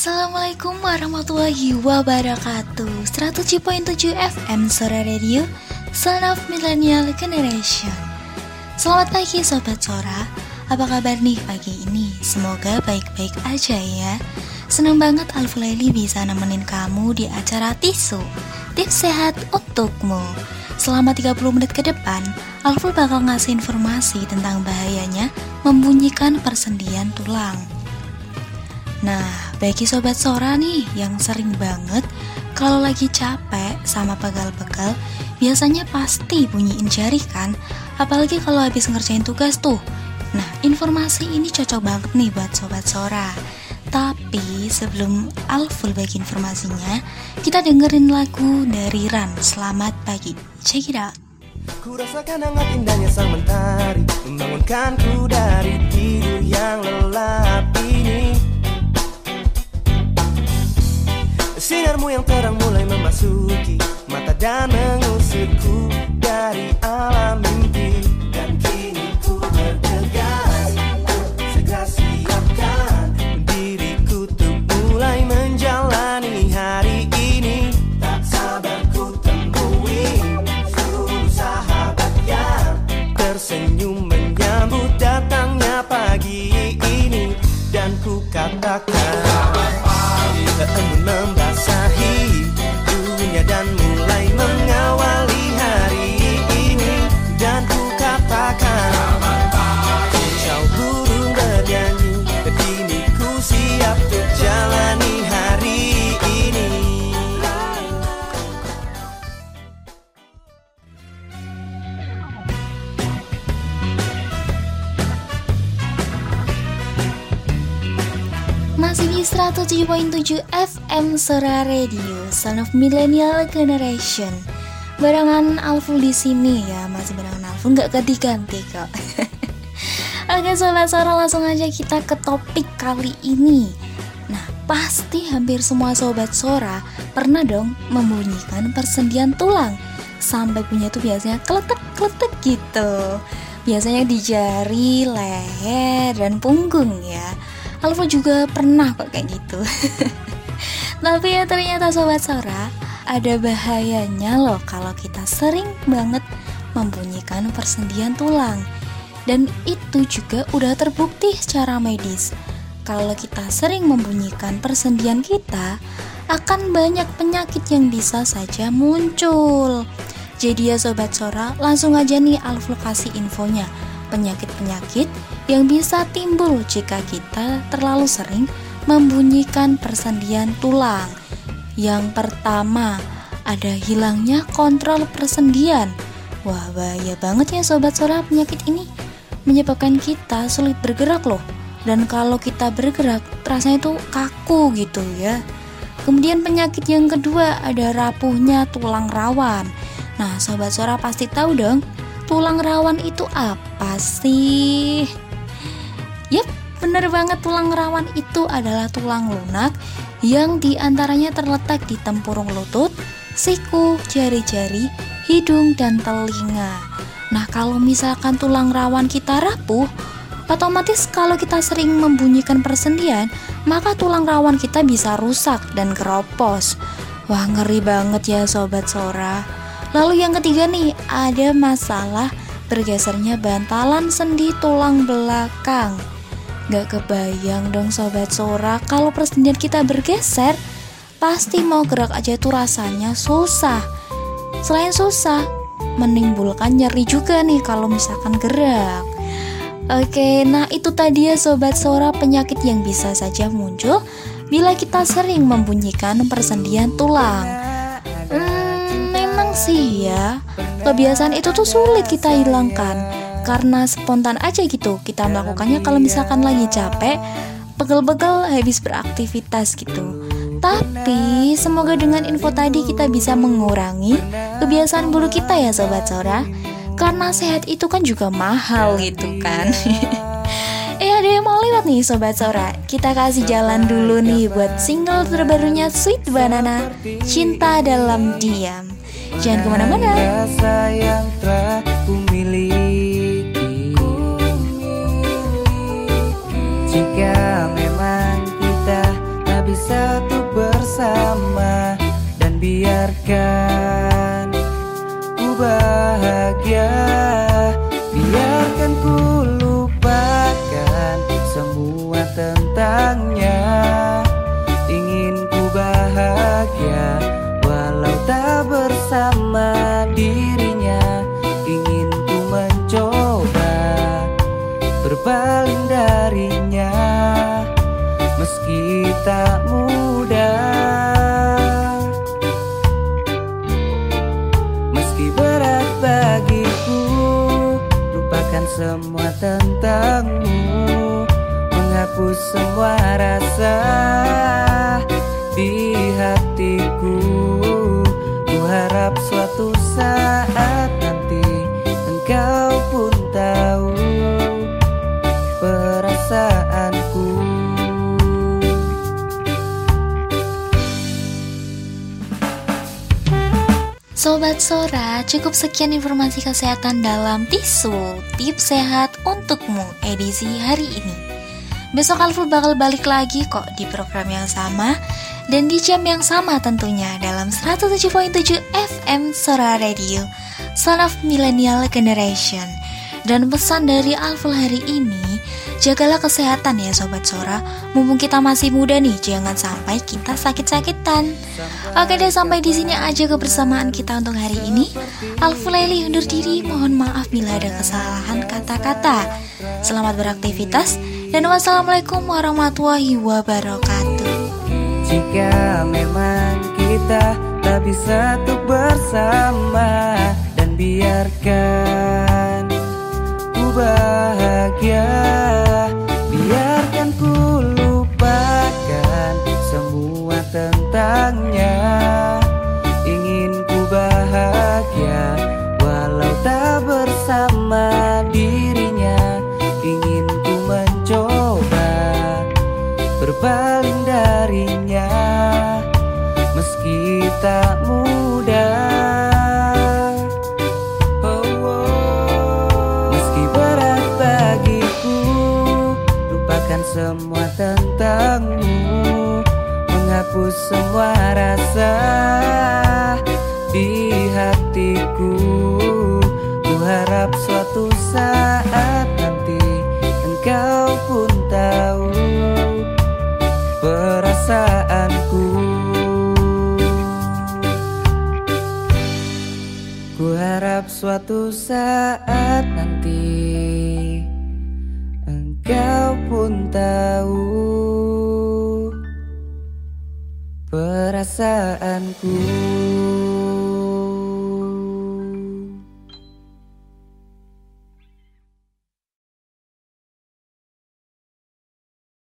Assalamualaikum warahmatullahi wabarakatuh. 107.7 FM Sora Radio Son of Millennial Generation. Selamat pagi Sobat Sora Apa kabar nih pagi ini? Semoga baik-baik aja ya. Seneng banget Alfulaili bisa nemenin kamu di acara Tisu Tips sehat untukmu. Selama 30 menit ke depan Alful bakal ngasih informasi tentang bahayanya Membunyikan persendian tulang Nah, bagi sobat Sora nih yang sering banget kalau lagi capek sama pegal-pegal, biasanya pasti bunyiin jari kan? Apalagi kalau habis ngerjain tugas tuh. Nah, informasi ini cocok banget nih buat sobat Sora. Tapi sebelum Alful bagi informasinya, kita dengerin lagu dari Ran. Selamat pagi. Check it out. Ku rasakan hangat indahnya sang mentari Membangunkanku dari tidur yang lelap Sinarmu yang terang mulai memasuki mata dan mengusirku dari alam mimpi Masih di 107.7 FM Sora Radio, Son of Millennial Generation. Barengan Alful di sini ya, masih barengan Alful nggak ganti-ganti kok. Oke sobat Sora langsung aja kita ke topik kali ini. Nah pasti hampir semua sobat Sora pernah dong membunyikan persendian tulang sampai punya tuh biasanya kletek-kletek gitu. Biasanya di jari, leher, dan punggung ya. Alfa juga pernah kok kayak gitu. Tapi ya ternyata Sobat Sora Ada bahayanya loh kalau kita sering banget membunyikan persendian tulang. Dan itu juga udah terbukti secara medis. Kalau kita sering membunyikan persendian kita Akan banyak penyakit yang bisa saja muncul. Jadi ya Sobat Sora langsung aja nih Alfa kasih infonya penyakit-penyakit yang bisa timbul jika kita terlalu sering membunyikan persendian tulang. Yang pertama, ada hilangnya kontrol persendian. Wah, bahaya banget ya sobat Sora penyakit ini. Menyebabkan kita sulit bergerak loh. Dan kalau kita bergerak, rasanya itu kaku gitu ya. Kemudian penyakit yang kedua ada rapuhnya tulang rawan. Nah, sobat Sora pasti tahu dong, tulang rawan itu apa sih? Yap, bener banget tulang rawan itu adalah tulang lunak yang di antaranya terletak di tempurung lutut, siku, jari-jari, hidung, dan telinga. Nah, kalau misalkan tulang rawan kita rapuh, otomatis kalau kita sering membunyikan persendian, maka tulang rawan kita bisa rusak dan keropos. Wah, ngeri banget ya sobat Sora. Lalu yang ketiga nih, ada masalah bergesernya bantalan sendi tulang belakang. Gak kebayang dong sobat Sora kalau persendian kita bergeser, pasti mau gerak aja tuh rasanya susah. Selain susah, menimbulkan nyeri juga nih kalau misalkan gerak. Oke, nah itu tadi ya sobat Sora penyakit yang bisa saja muncul bila kita sering membunyikan persendian tulang. Sih ya, kebiasaan itu tuh sulit kita hilangkan karena spontan aja gitu kita melakukannya kalau misalkan lagi capek, pegel-pegel habis beraktivitas gitu. Tapi semoga dengan info tadi kita bisa mengurangi kebiasaan buruk kita ya sobat Sora. Karena sehat itu kan juga mahal gitu kan. eh ada yang mau lewat nih sobat Sora. Kita kasih jalan dulu nih buat single terbarunya Sweet Banana Cinta Dalam Diam. Jangan ke mana-mana. Rasa yang telah kumiliki. Jika memang kita tak bisa tuh bersama dan biarkan ku bahagia. Biarkan ku lupakan semua tentangnya. Semua tentangmu Menghapus semua rasa Di hatiku. Ku harap suatu saat nanti Engkau pun Sobat Sora, cukup sekian informasi kesehatan dalam tisu Tips sehat untukmu edisi hari ini. Besok Alful bakal balik lagi kok di program yang sama Dan di jam yang sama tentunya dalam 107.7 FM Sora Radio Son of Millennial Generation Dan pesan dari Alful hari ini Jagalah kesehatan ya Sobat Sora. Mumpung kita masih muda nih Jangan sampai kita sakit-sakitan. Oke deh sampai di sini aja kebersamaan kita untuk hari ini. Alfulaili undur diri. Mohon maaf bila ada kesalahan kata-kata. Selamat beraktivitas Dan wassalamualaikum warahmatullahi wabarakatuh. Jika memang kita tak bisa untuk bersama Dan biarkan bahagia. Biarkan ku lupakan semua tentangnya. Ingin ku bahagia walau tak bersama dirinya. Ingin ku mencoba berpaling darinya. Meski tak Lupakan semua tentangmu Menghapus semua rasa Di hatiku. Ku harap suatu saat nanti Engkau pun tahu Perasaanku. Ku harap suatu saat nanti pun tahu Perasaanku